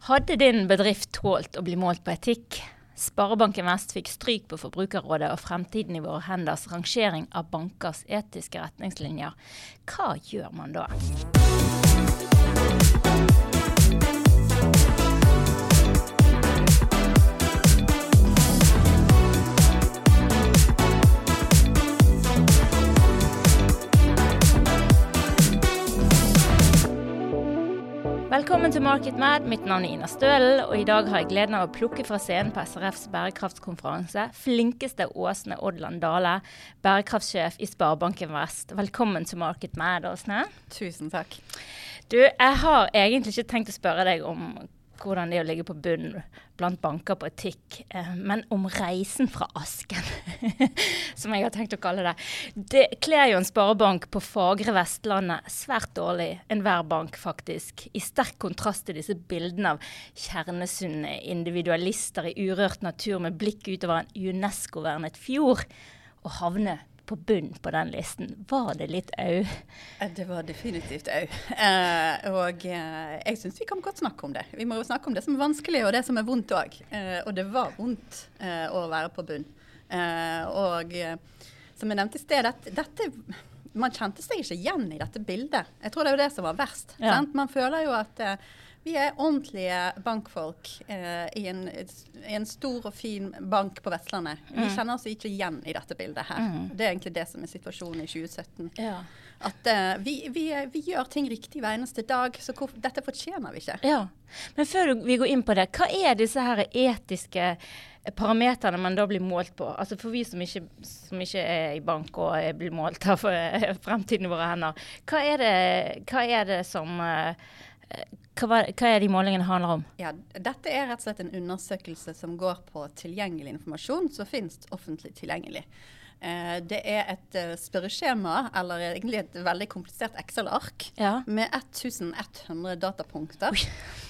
Hadde din bedrift tålt å bli målt på etikk? Sparebanken Vest fikk stryk på Forbrukerrådet og Fremtiden i våre henders rangering av bankers etiske retningslinjer. Hva gjør man da? Velkommen til Market Mad. Mitt navn er Ina Stølen, og i dag har jeg gleden av å plukke fra scenen på SRFs bærekraftskonferanse flinkeste Åsne Odland Dale, bærekraftsjef i Sparebanken Vest. Velkommen til Market Mad, Åsne. Tusen takk. Du, jeg har egentlig ikke tenkt å spørre deg om hvordan det er å ligge på bunnen blant banker på etikk, eh, men om reisen fra asken, som jeg har tenkt å kalle det. Det kler jo en sparebank på fagre Vestlandet svært dårlig, enhver bank faktisk, i sterk kontrast til disse bildene av kjernesunne individualister i urørt natur med blikk utover en UNESCO-vernet fjord, og havne på bunn på den listen. Var det litt au? Eh, det var definitivt au. Eh, og eh, jeg syns vi kan godt snakke om det. Vi må jo snakke om det som er vanskelig og det som er vondt òg. Eh, og det var vondt å være på bunn. Og som jeg nevnte i sted, dette, dette, man kjente seg ikke igjen i dette bildet. Jeg tror det er jo det som var verst. Ja. Man føler jo at vi er ordentlige bankfolk eh, i, en, i, en, stor og fin bank på Vestlandet. Vi mm. kjenner oss ikke igjen i dette bildet her. Mm. Det er egentlig det som er situasjonen i 2017. Ja. At eh, vi, vi, vi, gjør ting riktig hver eneste dag, så hvor, dette fortjener vi ikke. Ja. Men før vi går inn på det, hva er disse her etiske parameterne man da blir målt på? Altså For vi som ikke, som ikke er i bank og blir målt av fremtiden i våre hender, hva er det, hva er det som uh, hva, hva, er de målingene handler om? Ja, dette er rett og slett en undersøkelse som går på tilgjengelig informasjon som finnes offentlig tilgjengelig. Eh, det er et uh, spørreskjema, eller egentlig et veldig komplisert Excel-ark, ja. med 1100 datapunkter.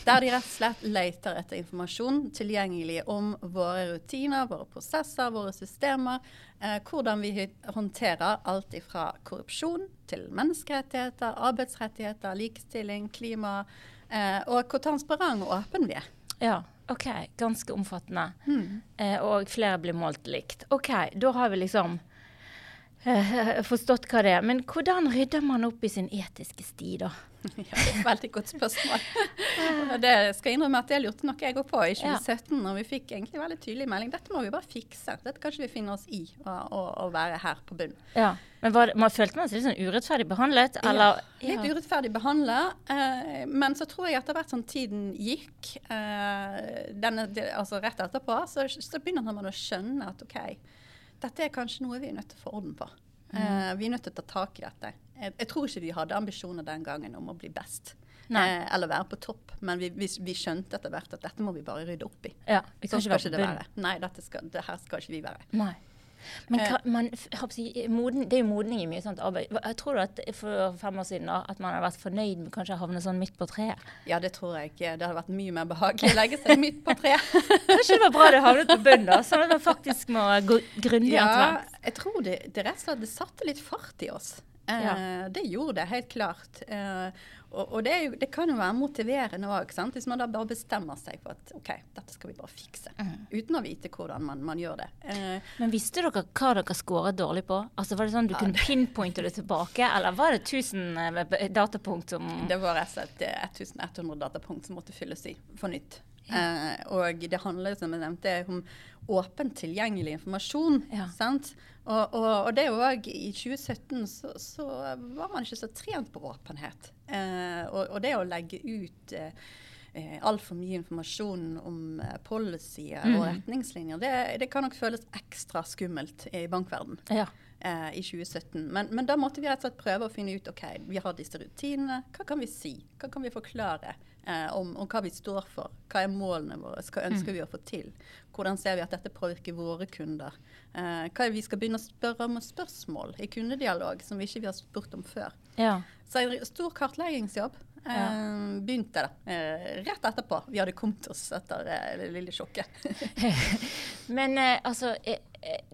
Der de rett og slett leter etter informasjon tilgjengelig om våre rutiner, våre prosesser, våre systemer. Eh, hvordan vi håndterer alt fra korrupsjon til menneskerettigheter, arbeidsrettigheter, likestilling, klima Eh, og hvor transparent og åpen vi er. Ja, OK. Ganske omfattende. Mm. Eh, og flere blir målt likt. OK, da har vi liksom eh, forstått hva det er. Men hvordan rydder man opp i sin etiske sti, da? Ja, Veldig godt spørsmål. det skal jeg innrømme at det lurte nok jeg òg på i 2017, når vi fikk egentlig veldig tydelig melding. Dette må vi bare fikse. Dette kan ikke vi finne oss i å, være her på bunn. Ja. Men var, man følte man seg litt sånn urettferdig behandlet? Eller? Ja, litt urettferdig behandlet. Eh, men så tror jeg etter hvert som tiden gikk, eh, denne, altså rett etterpå, så, så begynner man å skjønne at OK, dette er kanskje noe vi er nødt til å få orden på. Mm. Eh, vi er nødt til å ta tak i dette. Jeg, jeg, tror ikke vi hadde ambisjoner den gangen om å bli best. Eh, eller være på topp, men vi, vi, vi, skjønte etter hvert at dette må vi bare rydde opp i. Ja, vi kan sånn ikke det være. Nei, dette skal, det her skal ikke vi være. Nei. Men hva, eh. man, moden, det er jo modning i mye sånt arbeid. Jeg tror du at for fem år siden da, at man hadde vært fornøyd med kanskje å havne sånn midt på treet? Ja, det tror jeg ikke. Det hadde vært mye mer behagelig å legge seg midt på treet. kanskje det var bra det havnet på bunnen, da, sånn at man faktisk må gå grundig ja, Ja, jeg tror det, det rett og slett det satte litt fart i oss. Ja. Eh, det gjorde det, helt klart. Eh, og, og det, jo, det, kan jo være motiverende òg, hvis man da bare bestemmer seg for at OK, dette skal vi bare fikse. Mm. Uten å vite hvordan man, man gjør det. Eh, Men visste dere hva dere scoret dårlig på? Altså Var det sånn du ja, kunne pinpointe det tilbake, eller var det 1000 eh, datapunkt som Det var rett og slett 1100 datapunkt som måtte fylles i for nytt. Ja. Eh, og det handler som jeg nevnte, om åpent tilgjengelig informasjon. Ja. sant? Og, og, og, det òg I 2017 så, så, var man ikke så trent på åpenhet. Eh, og, og, det å legge ut eh, eh altfor mye informasjon om eh, policyer mm. og retningslinjer, det, det, kan nok føles ekstra skummelt i bankverden ja. eh, i 2017. Men, men, da måtte vi rett og slett prøve å finne ut ok, vi har disse rutinene. Hva kan vi si? Hva kan vi forklare? eh, om, om, hva vi står for. Hva er målene våre? Hva ønsker mm. vi å få til? Hvordan ser vi at dette påvirker våre kunder? Eh, hva er vi skal begynne å spørre om spørsmål i kundedialog som vi ikke har spurt om før? Ja. Så en stor kartleggingsjobb. Ja. Eh, begynte da, eh, rett etterpå. Vi hadde kommet oss etter eh, det lille sjokket. Men eh, altså,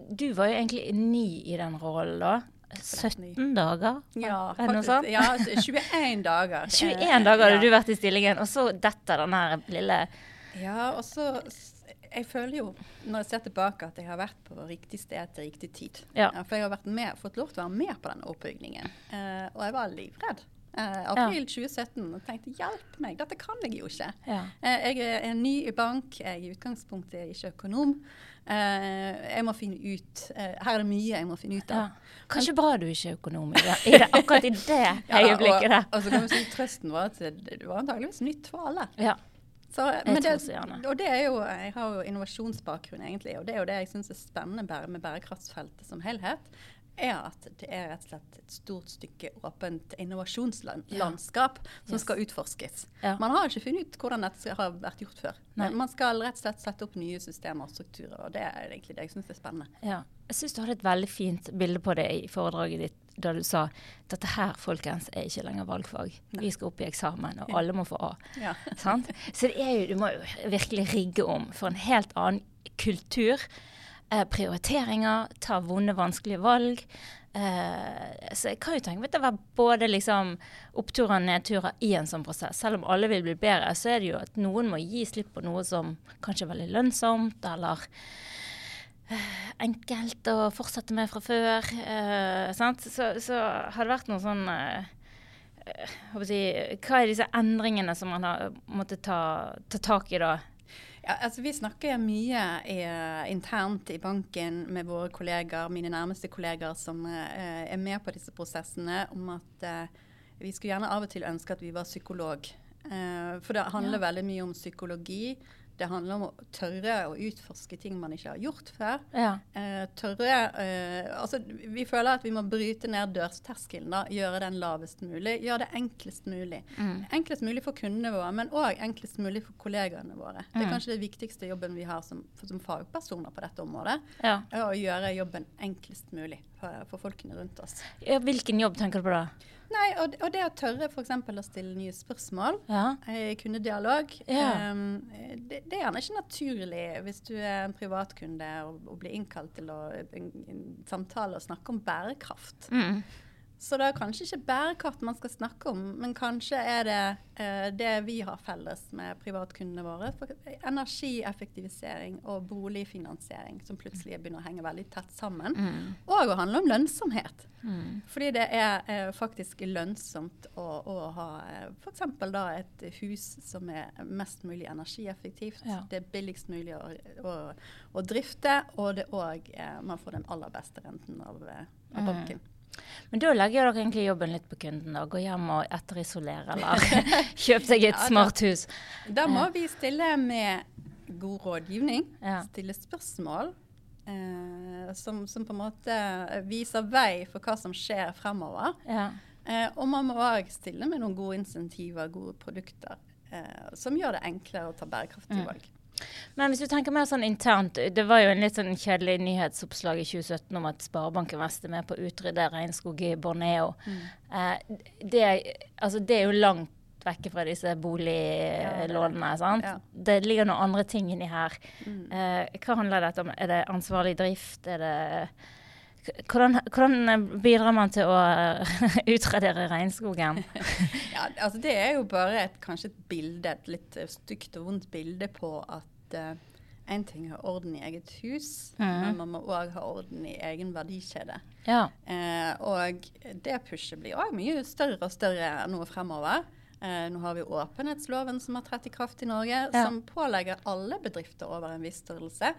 du var jo egentlig ny i den rollen da. 17 dager? Ja, faktisk, ja 21 dager. 21 dager hadde ja. du vært i stillingen, og så detter den her lille Ja, og så Jeg føler jo, når jeg ser tilbake, at jeg har vært på riktig sted til riktig tid. Ja. For jeg har med, fått lov til å være med på den oppbyggingen. Og jeg var livredd. Uh, april ja. 2017 og tenkte hjelp meg, dette kan jeg jo ikke. Ja. Uh, jeg er ny i bank, jeg er i utgangspunktet ikke økonom. Uh, jeg må finne ut Her er det mye jeg må finne ut av. Ja. Kanskje bra du ikke er økonom i det, i det akkurat i det øyeblikket der. Og, og så kan vi si Trøsten var at det var antageligvis nytt for alle. Ja. Så, det, og det er jo, jeg har jo innovasjonsbakgrunn, egentlig. Og det er jo det jeg syns er spennende med bærekraftsfeltet som helhet er at det er rett og slett et stort stykke åpent innovasjonslandskap ja. som yes. skal utforskes. Ja. Man har ikke funnet ut hvordan dette har vært gjort før. Nei. Man skal rett og slett sette opp nye systemer og strukturer, og det er egentlig det jeg syns er spennende. Ja. Jeg syns du hadde et veldig fint bilde på det i foredraget ditt da du sa dette her, folkens, er ikke lenger valgfag. Nei. Vi skal opp i eksamen, og alle må få A. Så det er jo, du må jo virkelig rigge om for en helt annen kultur eh, prioriteringer, ta vonde, vanskelige valg. Eh, så jeg kan jo tenke meg at det var både liksom oppturer og nedturer i en sånn prosess. Selv om alle vil bli bedre, så er det jo at noen må gi slipp på noe som kanskje er veldig lønnsomt, eller eh, enkelt å fortsette med fra før. Eh, så, så, har det vært noe sånn eh, eh, Hva er disse endringene som man har måttet ta, ta tak i da? Ja, altså Vi snakker mye i, internt i banken med våre kolleger, mine nærmeste kolleger som uh, er med på disse prosessene, om at uh, vi skulle gjerne av og til ønske at vi var psykolog. Uh, for det handler ja. veldig mye om psykologi. Det handler om å tørre å utforske ting man ikke har gjort før. Ja. Eh, tørre eh, Altså, vi føler at vi må bryte ned dørterskelen, da. Gjøre den lavest mulig. Gjøre det enklest mulig. Mm. Enklest mulig for kundene våre, men òg enklest mulig for kollegaene våre. Mm. Det er mm. kanskje det viktigste jobben vi har som, som fagpersoner på dette området. Ja. Å gjøre jobben enklest mulig for, for folkene rundt oss. Ja, hvilken jobb tenker du på da? Nei, og, og, det å tørre f.eks. å stille nye spørsmål ja. kundedialog, ja. um, det, det, er gjerne ikke naturlig hvis du er en privatkunde og, og blir innkalt til å, en, en samtale og snakke om bærekraft. Mm. Så det er kanskje ikke bærekraft man skal snakke om, men kanskje er det eh, det vi har felles med privatkundene våre. For energieffektivisering og boligfinansiering som plutselig begynner å henge veldig tett sammen. Mm. Og å handle om lønnsomhet. Mm. Fordi det er eh, faktisk lønnsomt å, å ha eh, f.eks. da et hus som er mest mulig energieffektivt. Ja. Det er billigst mulig å, å, å drifte, og det òg eh, man får den aller beste renten av, av banken. mm. Men da legger dere egentlig jobben litt på kunden. da, Gå hjem og etterisolere eller kjøp seg et ja, smart hus. Da, må vi stille med god rådgivning. Ja. Stille spørsmål. Eh, som, som, på en måte viser vei for hva som skjer fremover. Ja. Eh, og man må òg stille med noen gode insentiver, gode produkter, eh, som gjør det enklere å ta bærekraftige mm. Men hvis du tenker mer sånn internt, det var jo en litt sånn kjedelig nyhetsoppslag i 2017 om at Sparebanken Vest er med på å utrydde regnskog i Borneo. Mm. Eh, det, altså, det, er jo langt vekke fra disse boliglånene. sant? Ja. Det ligger noen andre ting inni her. Mm. Eh, hva handler dette om? Er det ansvarlig drift? Er det hvordan, hvordan, bidrar man til å utradere regnskogen? ja, altså det er jo bare et, kanskje et bilde, et litt stygt og vondt bilde på at uh, en ting er orden i eget hus, mm. men man må òg ha orden i egen verdikjede. Ja. Uh, og det pushet blir òg mye større og større nå fremover. Uh, nå har vi åpenhetsloven som har trådt i kraft i Norge, ja. som pålegger alle bedrifter over en viss størrelse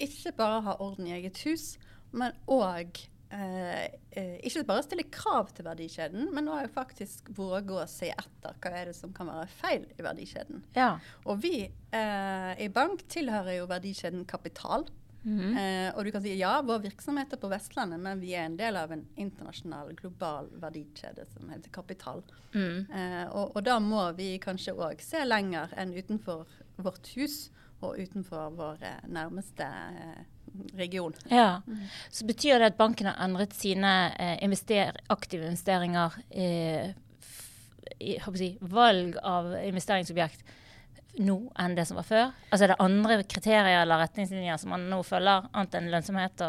ikke bare ha orden i eget hus, men òg eh, eh, ikke bare stille krav til verdikjeden, men òg faktisk våge å se etter hva er det som kan være feil i verdikjeden. Ja. Og vi eh, i bank tilhører jo verdikjeden kapital. Mm -hmm. eh, og du kan si ja, vår virksomhet er på Vestlandet, men vi er en del av en internasjonal, global verdikjede som heter kapital. Mm. Eh, og, og, da må vi kanskje òg se lenger enn utenfor vårt hus og utenfor vår eh, nærmeste eh, region. Ja, Så betyr det at banken har endret sine eh, invester aktive investeringer eh, i si, valg av investeringsobjekt nå enn det som var før? Altså Er det andre kriterier eller retningslinjer som man nå følger, annet enn lønnsomhet?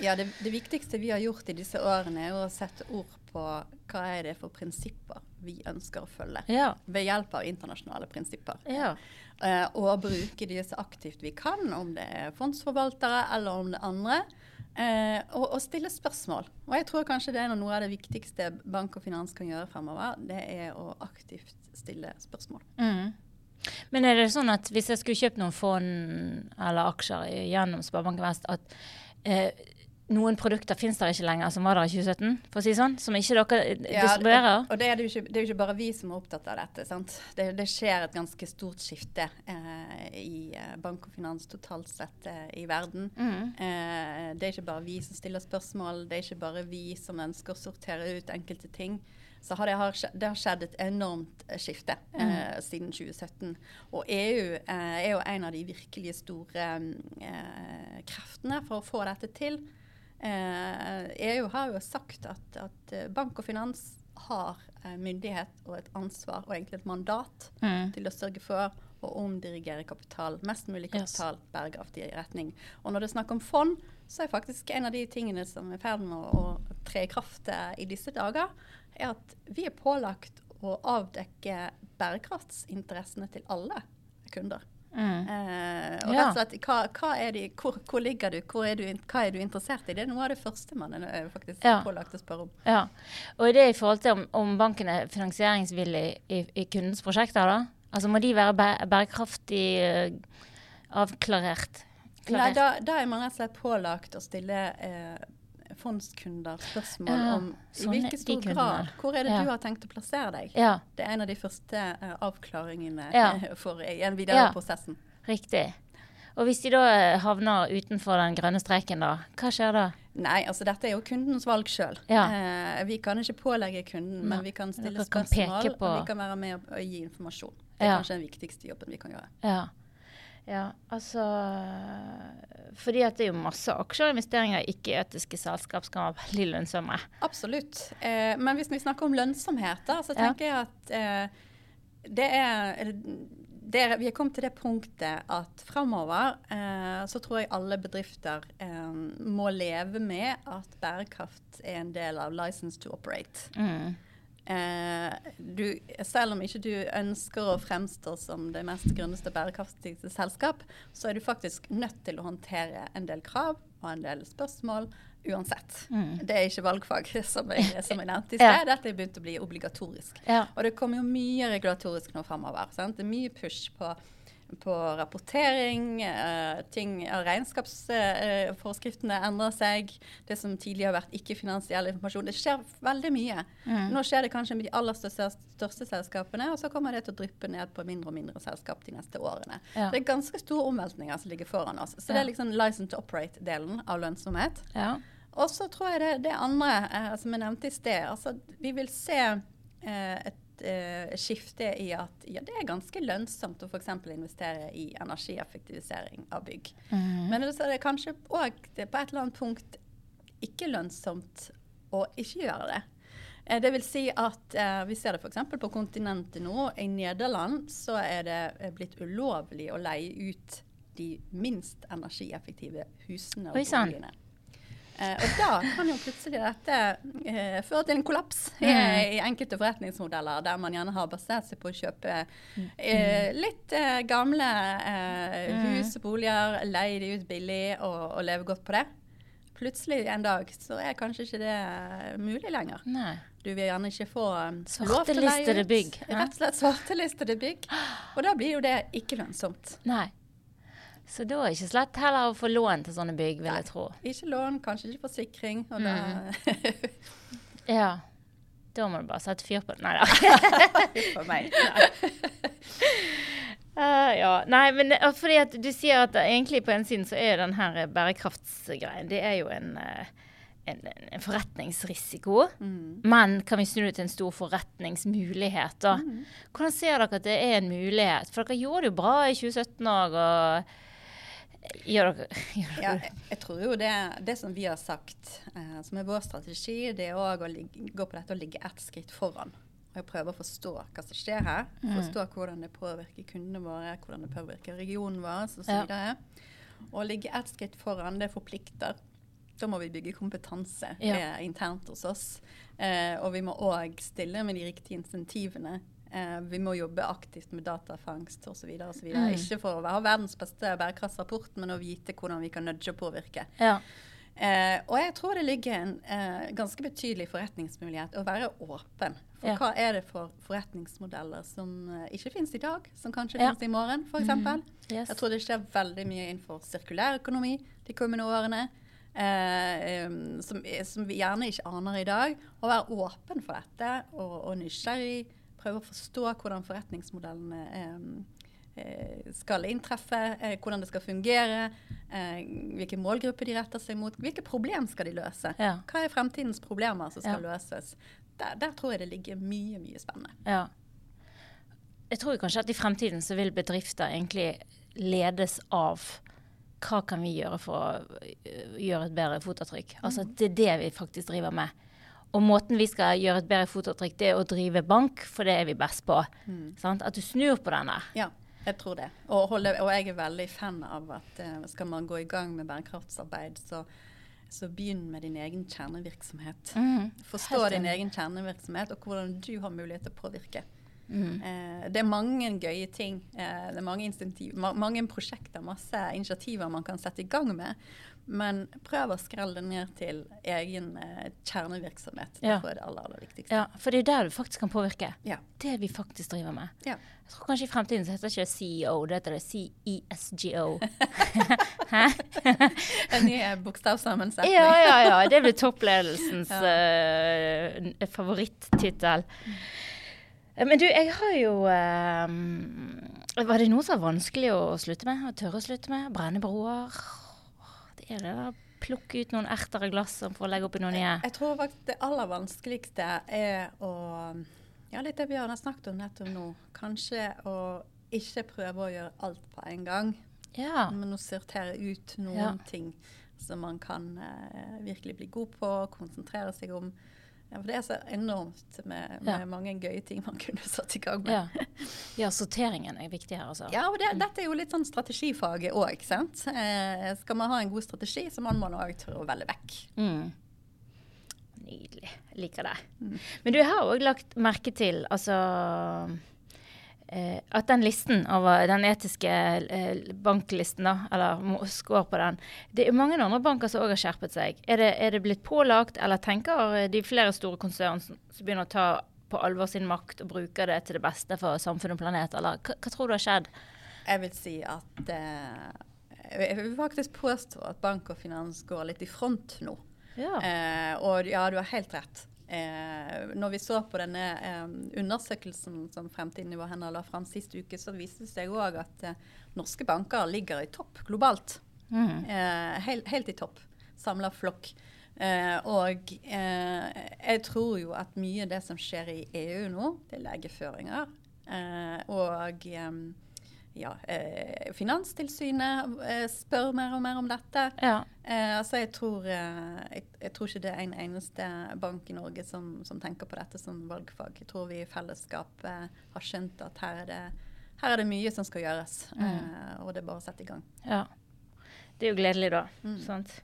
ja, det, det, viktigste vi har gjort i disse årene, er å sette ord på hva er det for prinsipper vi ønsker å følge. Ja. Ved hjelp av internasjonale prinsipper. Ja. Uh, og bruke de så aktivt vi kan, om det er fondsforvaltere eller om det er andre. Eh, og, og, stille spørsmål. Og jeg tror kanskje det er noe av det viktigste bank og finans kan gjøre fremover. Det er å aktivt stille spørsmål. Mm. Men er det sånn at hvis jeg skulle kjøpt noen fond eller aksjer gjennom Sparebanken Vest, at eh, noen produkter finnes der ikke lenger som var der i 2017, for å si sånn? Som ikke dere distribuerer? Ja, og det er, det, ikke, det er jo ikke bare vi som er opptatt av dette. Det, det, skjer et ganske stort skifte eh, i eh, bank og finans totalt sett eh, i verden. Mm. Eh, det er ikke bare vi som stiller spørsmål, det er ikke bare vi som ønsker å sortere ut enkelte ting så har det, har det, har skjedd et enormt eh, skifte eh, mm. siden 2017. Og EU eh, er jo en av de virkelig store eh, kreftene for å få dette til. EU eh, e har jo sagt at, at bank og finans har eh, myndighet og et ansvar og egentlig et mandat mm. til å sørge for å omdirigere kapital, mest mulig kapital, yes. bærekraftig retning. Og når det er snakk om fond, så er faktisk en av de tingene som er i ferd med å, å tre i kraft i disse dager, er at vi er pålagt å avdekke bærekraftsinteressene til alle kunder. Mm. Eh, og ja. slett, hva, hva de, hvor, hvor, ligger du? Hvor er du? Hva er du interessert i? Det er noe av det første man er faktisk ja. pålagt å spørre om. Ja. Og det i forhold til om, om banken er finansieringsvillig i, i, kundens prosjekter, da? Altså må de være bærekraftig uh, avklarert? Nei, da, da, er man rett og slett pålagt å stille uh, fondskunder spørsmål ja, om i hvilken stor grad Hvor er det ja. du har tenkt å plassere deg? Ja. Det er en av de første uh, avklaringene for en videre prosessen. Riktig. Og hvis de da eh, havner utenfor den grønne streken, da, hva skjer da? Nei, altså dette er jo kundens valg sjøl. Ja. Eh, vi kan ikke pålegge kunden, men vi kan stille spørsmål og vi kan være med og gi informasjon. Det er ja. kanskje den viktigste jobben vi kan gjøre. Ja. Ja, altså Fordi at det er jo masse aksjer og investeringer i ikke-etiske selskap skal være veldig lønnsomme. Absolutt. Eh, men hvis vi snakker om lønnsomhet, da, så tenker ja. jeg at eh, det er det, vi er kommet til det punktet at framover eh, så tror jeg alle bedrifter eh, må leve med at bærekraft er en del av license to operate. Mm. Eh, du, selv om ikke du ønsker å fremstå som det mest grønneste bærekraftigste selskap, så er du faktisk nødt til å håndtere en del krav og en del spørsmål uansett. Mm. Det er ikke valgfag, som jeg, som jeg nevnte i sted. Ja. Dette er begynt å bli obligatorisk. Ja. Og det kommer jo mye regulatorisk nå framover. Det er mye push på på rapportering. Eh, ting, Regnskapsforskriftene endrer seg. Det som tidligere har vært ikke-finansiell informasjon. Det skjer veldig mye. Mm. Nå skjer det kanskje med de aller største, største, selskapene, og så kommer det til å dryppe ned på mindre og mindre selskap de neste årene. Ja. Det er ganske store omveltninger som ligger foran oss. Så ja. det er liksom license to operate-delen av lønnsomhet. Ja. Og så tror jeg det, det andre, eh, som jeg nevnte i sted, altså vi vil se eh, et uh, skifte i at ja, det er ganske lønnsomt å f.eks. investere i energieffektivisering av bygg. Mm. Men det er kanskje òg på et eller annet punkt ikke lønnsomt å ikke gjøre det. Uh, det vil si at uh, Vi ser det f.eks. på kontinentet nå. I Nederland så er det blitt ulovlig å leie ut de minst energieffektive husene og boligene. Eh, og da kan jo plutselig dette eh, føre til en kollaps i, mm. i, enkelte forretningsmodeller, der man gjerne har basert seg på å kjøpe eh, litt eh, gamle eh, mm. hus og boliger, leie de ut billig og, og, leve godt på det. Plutselig en dag så er kanskje ikke det mulig lenger. Nei. Du vil gjerne ikke få svartelistede lov til å leie ut. bygg. Rett og slett svartelistede bygg. Og da blir jo det ikke lønnsomt. Nei. Så da er det ikke slett heller å få lån til sånne bygg, vil Nei, jeg tro. Ikke lån, kanskje ikke forsikring. Og mm. ja. Da må du bare sette fyr på det. Nei da. For meg. Uh, ja. Nei, men fordi at du sier at egentlig på en side så er den her bærekraftsgreien det er jo en, en, en forretningsrisiko. Mm. Men kan vi snu det til en stor forretningsmulighet? da? Mm. Hvordan ser dere at det er en mulighet? For dere gjorde det jo bra i 2017 òg. Gjør dere, gjør dere. Ja, jeg, tror jo det, det som vi har sagt, eh, som er vår strategi, det er òg å ligge, gå på dette og ligge ett skritt foran. og prøve å forstå hva som skjer her. Mm. Forstå hvordan det påvirker kundene våre, hvordan det påvirker regionen vår osv. Ja. Å ligge ett skritt foran, det forplikter. Da må vi bygge kompetanse ja. Eh, internt hos oss. Eh, og vi må òg stille med de riktige insentivene. Eh, vi må jobbe aktivt med datafangst osv. Mm. Ikke for å ha verdens beste bærekraftsrapport, men å vite hvordan vi kan nudge og påvirke. Ja. Eh, og jeg tror det ligger en eh, ganske betydelig forretningsmulighet å være åpen. For ja. hva er det for forretningsmodeller som eh, ikke finnes i dag, som kanskje ja. finnes i morgen, f.eks.? Mm. Yes. Jeg tror det skjer veldig mye innenfor sirkulærøkonomi de kommende årene. Eh, som, som, vi gjerne ikke aner i dag. Å være åpen for dette og, og nysgjerrig. Prøve å forstå hvordan forretningsmodellene eh, Eh, skal inntreffe, eh, hvordan det skal fungere, eh, hvilke målgrupper de retter seg mot, hvilke problem skal de løse. Ja. Hva er fremtidens problemer som skal ja. løses? Der, der, tror jeg det ligger mye, mye spennende. Ja. Jeg tror kanskje at i fremtiden så vil bedrifter egentlig ledes av hva kan vi gjøre for å gjøre et bedre fotavtrykk. Altså mm. Det er det vi faktisk driver med. Og måten vi skal gjøre et bedre fotavtrykk, det er å drive bank, for det er vi best på. Mm. At du snur på denne. Ja. Jeg tror det. Og, holde, og, jeg er veldig fan av at uh, skal man gå i gang med bærekraftsarbeid, så, så begynn med din egen kjernevirksomhet. Mm. Forstå din egen kjernevirksomhet og hvordan du har mulighet til å påvirke. Mm. Uh, det er mange gøye ting. Uh, det er mange, ma mange prosjekter, masse initiativer man kan sette i gang med. Men prøv å skrelle det ned til egen eh, kjernevirksomhet. Det ja. er det aller, aller viktigste. Ja, For det er der du faktisk kan påvirke. Ja. Det vi faktisk driver med. Ja. Jeg tror kanskje i fremtiden så heter det ikke CEO, det heter det CESGO. Hæ? en ny bokstavsammensetning. ja, ja, ja. Det blir toppledelsens ja. uh, favorittittel. Men du, jeg har jo um, Var det noe som var vanskelig å slutte med? Å tørre å slutte med? Brenne broer? Er det å plukke ut noen erter i glasset for å legge oppi noe nye? Jeg, jeg tror faktisk det aller vanskeligste er å Ja, litt det Bjørn har snakket om nettopp nå. Kanskje å ikke prøve å gjøre alt på en gang. Ja. Men å sortere ut noen ja. ting som man kan eh, virkelig bli god på, konsentrere seg om. Ja, for det er så enormt med, med ja. mange gøye ting man kunne satt i gang med. Ja, ja sorteringen er viktig her, altså. Ja, og det, mm. dette er jo litt sånn strategifaget òg, ikke sant. Eh, skal man ha en god strategi, så må man òg tørre å velge vekk. Mm. Nydelig. Jeg liker det. Mm. Men du har òg lagt merke til, altså at den listen over den etiske eh, banklisten, da, eller skår på den Det er mange andre banker som òg har skjerpet seg. Er det, er det, blitt pålagt, eller tenker de flere store konsern som, begynner å ta på alvor sin makt og bruker det til det beste for samfunn og planet, eller hva, hva tror du har skjedd? Jeg vil si at eh, Jeg vil faktisk påstå at bank og finans går litt i front nå. Ja. Eh, og ja, du har helt rett. Eh, når vi så på denne eh, undersøkelsen som Fremtiden i våre hender la fram sist uke, så viste det seg òg at eh, norske banker ligger i topp globalt. Mm. Eh, helt, helt, i topp. Samla flokk. Eh, og eh, jeg tror jo at mye av det som skjer i EU nå, det er legeføringer. og ja, eh, Finanstilsynet eh, spør mer og mer om dette. Ja. Eh, altså jeg tror, eh, jeg, jeg, tror ikke det er en eneste bank i Norge som, som, tenker på dette som valgfag. Jeg tror vi i fellesskap eh, har skjønt at her er det, her er det mye som skal gjøres. Mm. Eh, og det er bare å sette i gang. Ja. Det er jo gledelig, da. Mm. Sant?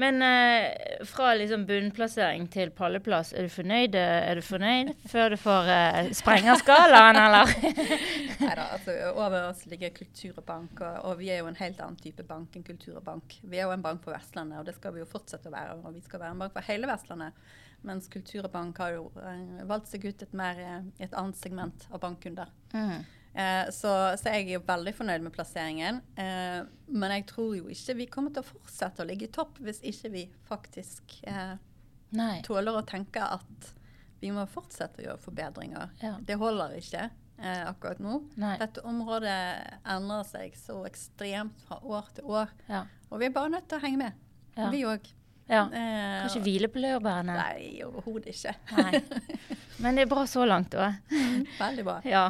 Men eh, fra liksom bunnplassering til palleplass, er du fornøyd, er du fornøyd før du får eh, sprengerskalaen, eller? Nei da, altså over oss ligger Kultur og bank, og, vi er jo en helt annen type bank enn Kultur og bank. Vi er jo en bank på Vestlandet, og det skal vi jo fortsette å være. Og vi skal være en bank for hele Vestlandet. Mens Kultur og bank har jo eh, valgt seg ut et, mer, eh, et annet segment av bankkunder. Mm. Eh, så, så, jeg er jo veldig fornøyd med plasseringen. Eh, men jeg tror jo ikke vi kommer til å fortsette å ligge i topp hvis ikke vi faktisk eh, tåler å tenke at vi må fortsette å gjøre forbedringer. Ja. Det holder ikke eh, akkurat nå. Nei. Dette området endrer seg så ekstremt fra år til år. Ja. Og vi er bare nødt til å henge med. Ja. Vi òg. Ja. Eh, ikke hvile på laurbærene? Nei, overhodet ikke. Nei. Men det er bra så langt, òg. Veldig bra. Ja,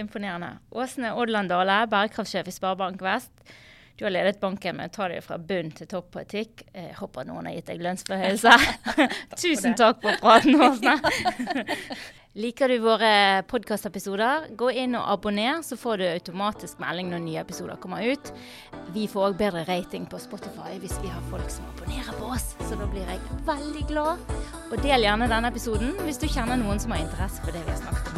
Imponerende. Åsne Odland Dale, bærekraftsjef i Sparebank Vest. Du har ledet banken med å ta deg fra bunn til topp på etikk. Jeg håper noen har gitt deg lønnsforhøyelse. Tusen takk for praten, Åsne. Liker du våre podkastepisoder, gå inn og abonner, så får du automatisk melding når nye episoder kommer ut. Vi får òg bedre rating på Spotify hvis vi har folk som abonnerer på oss, så da blir jeg veldig glad. Og del gjerne denne episoden hvis du kjenner noen som har interesse for det vi har snakket om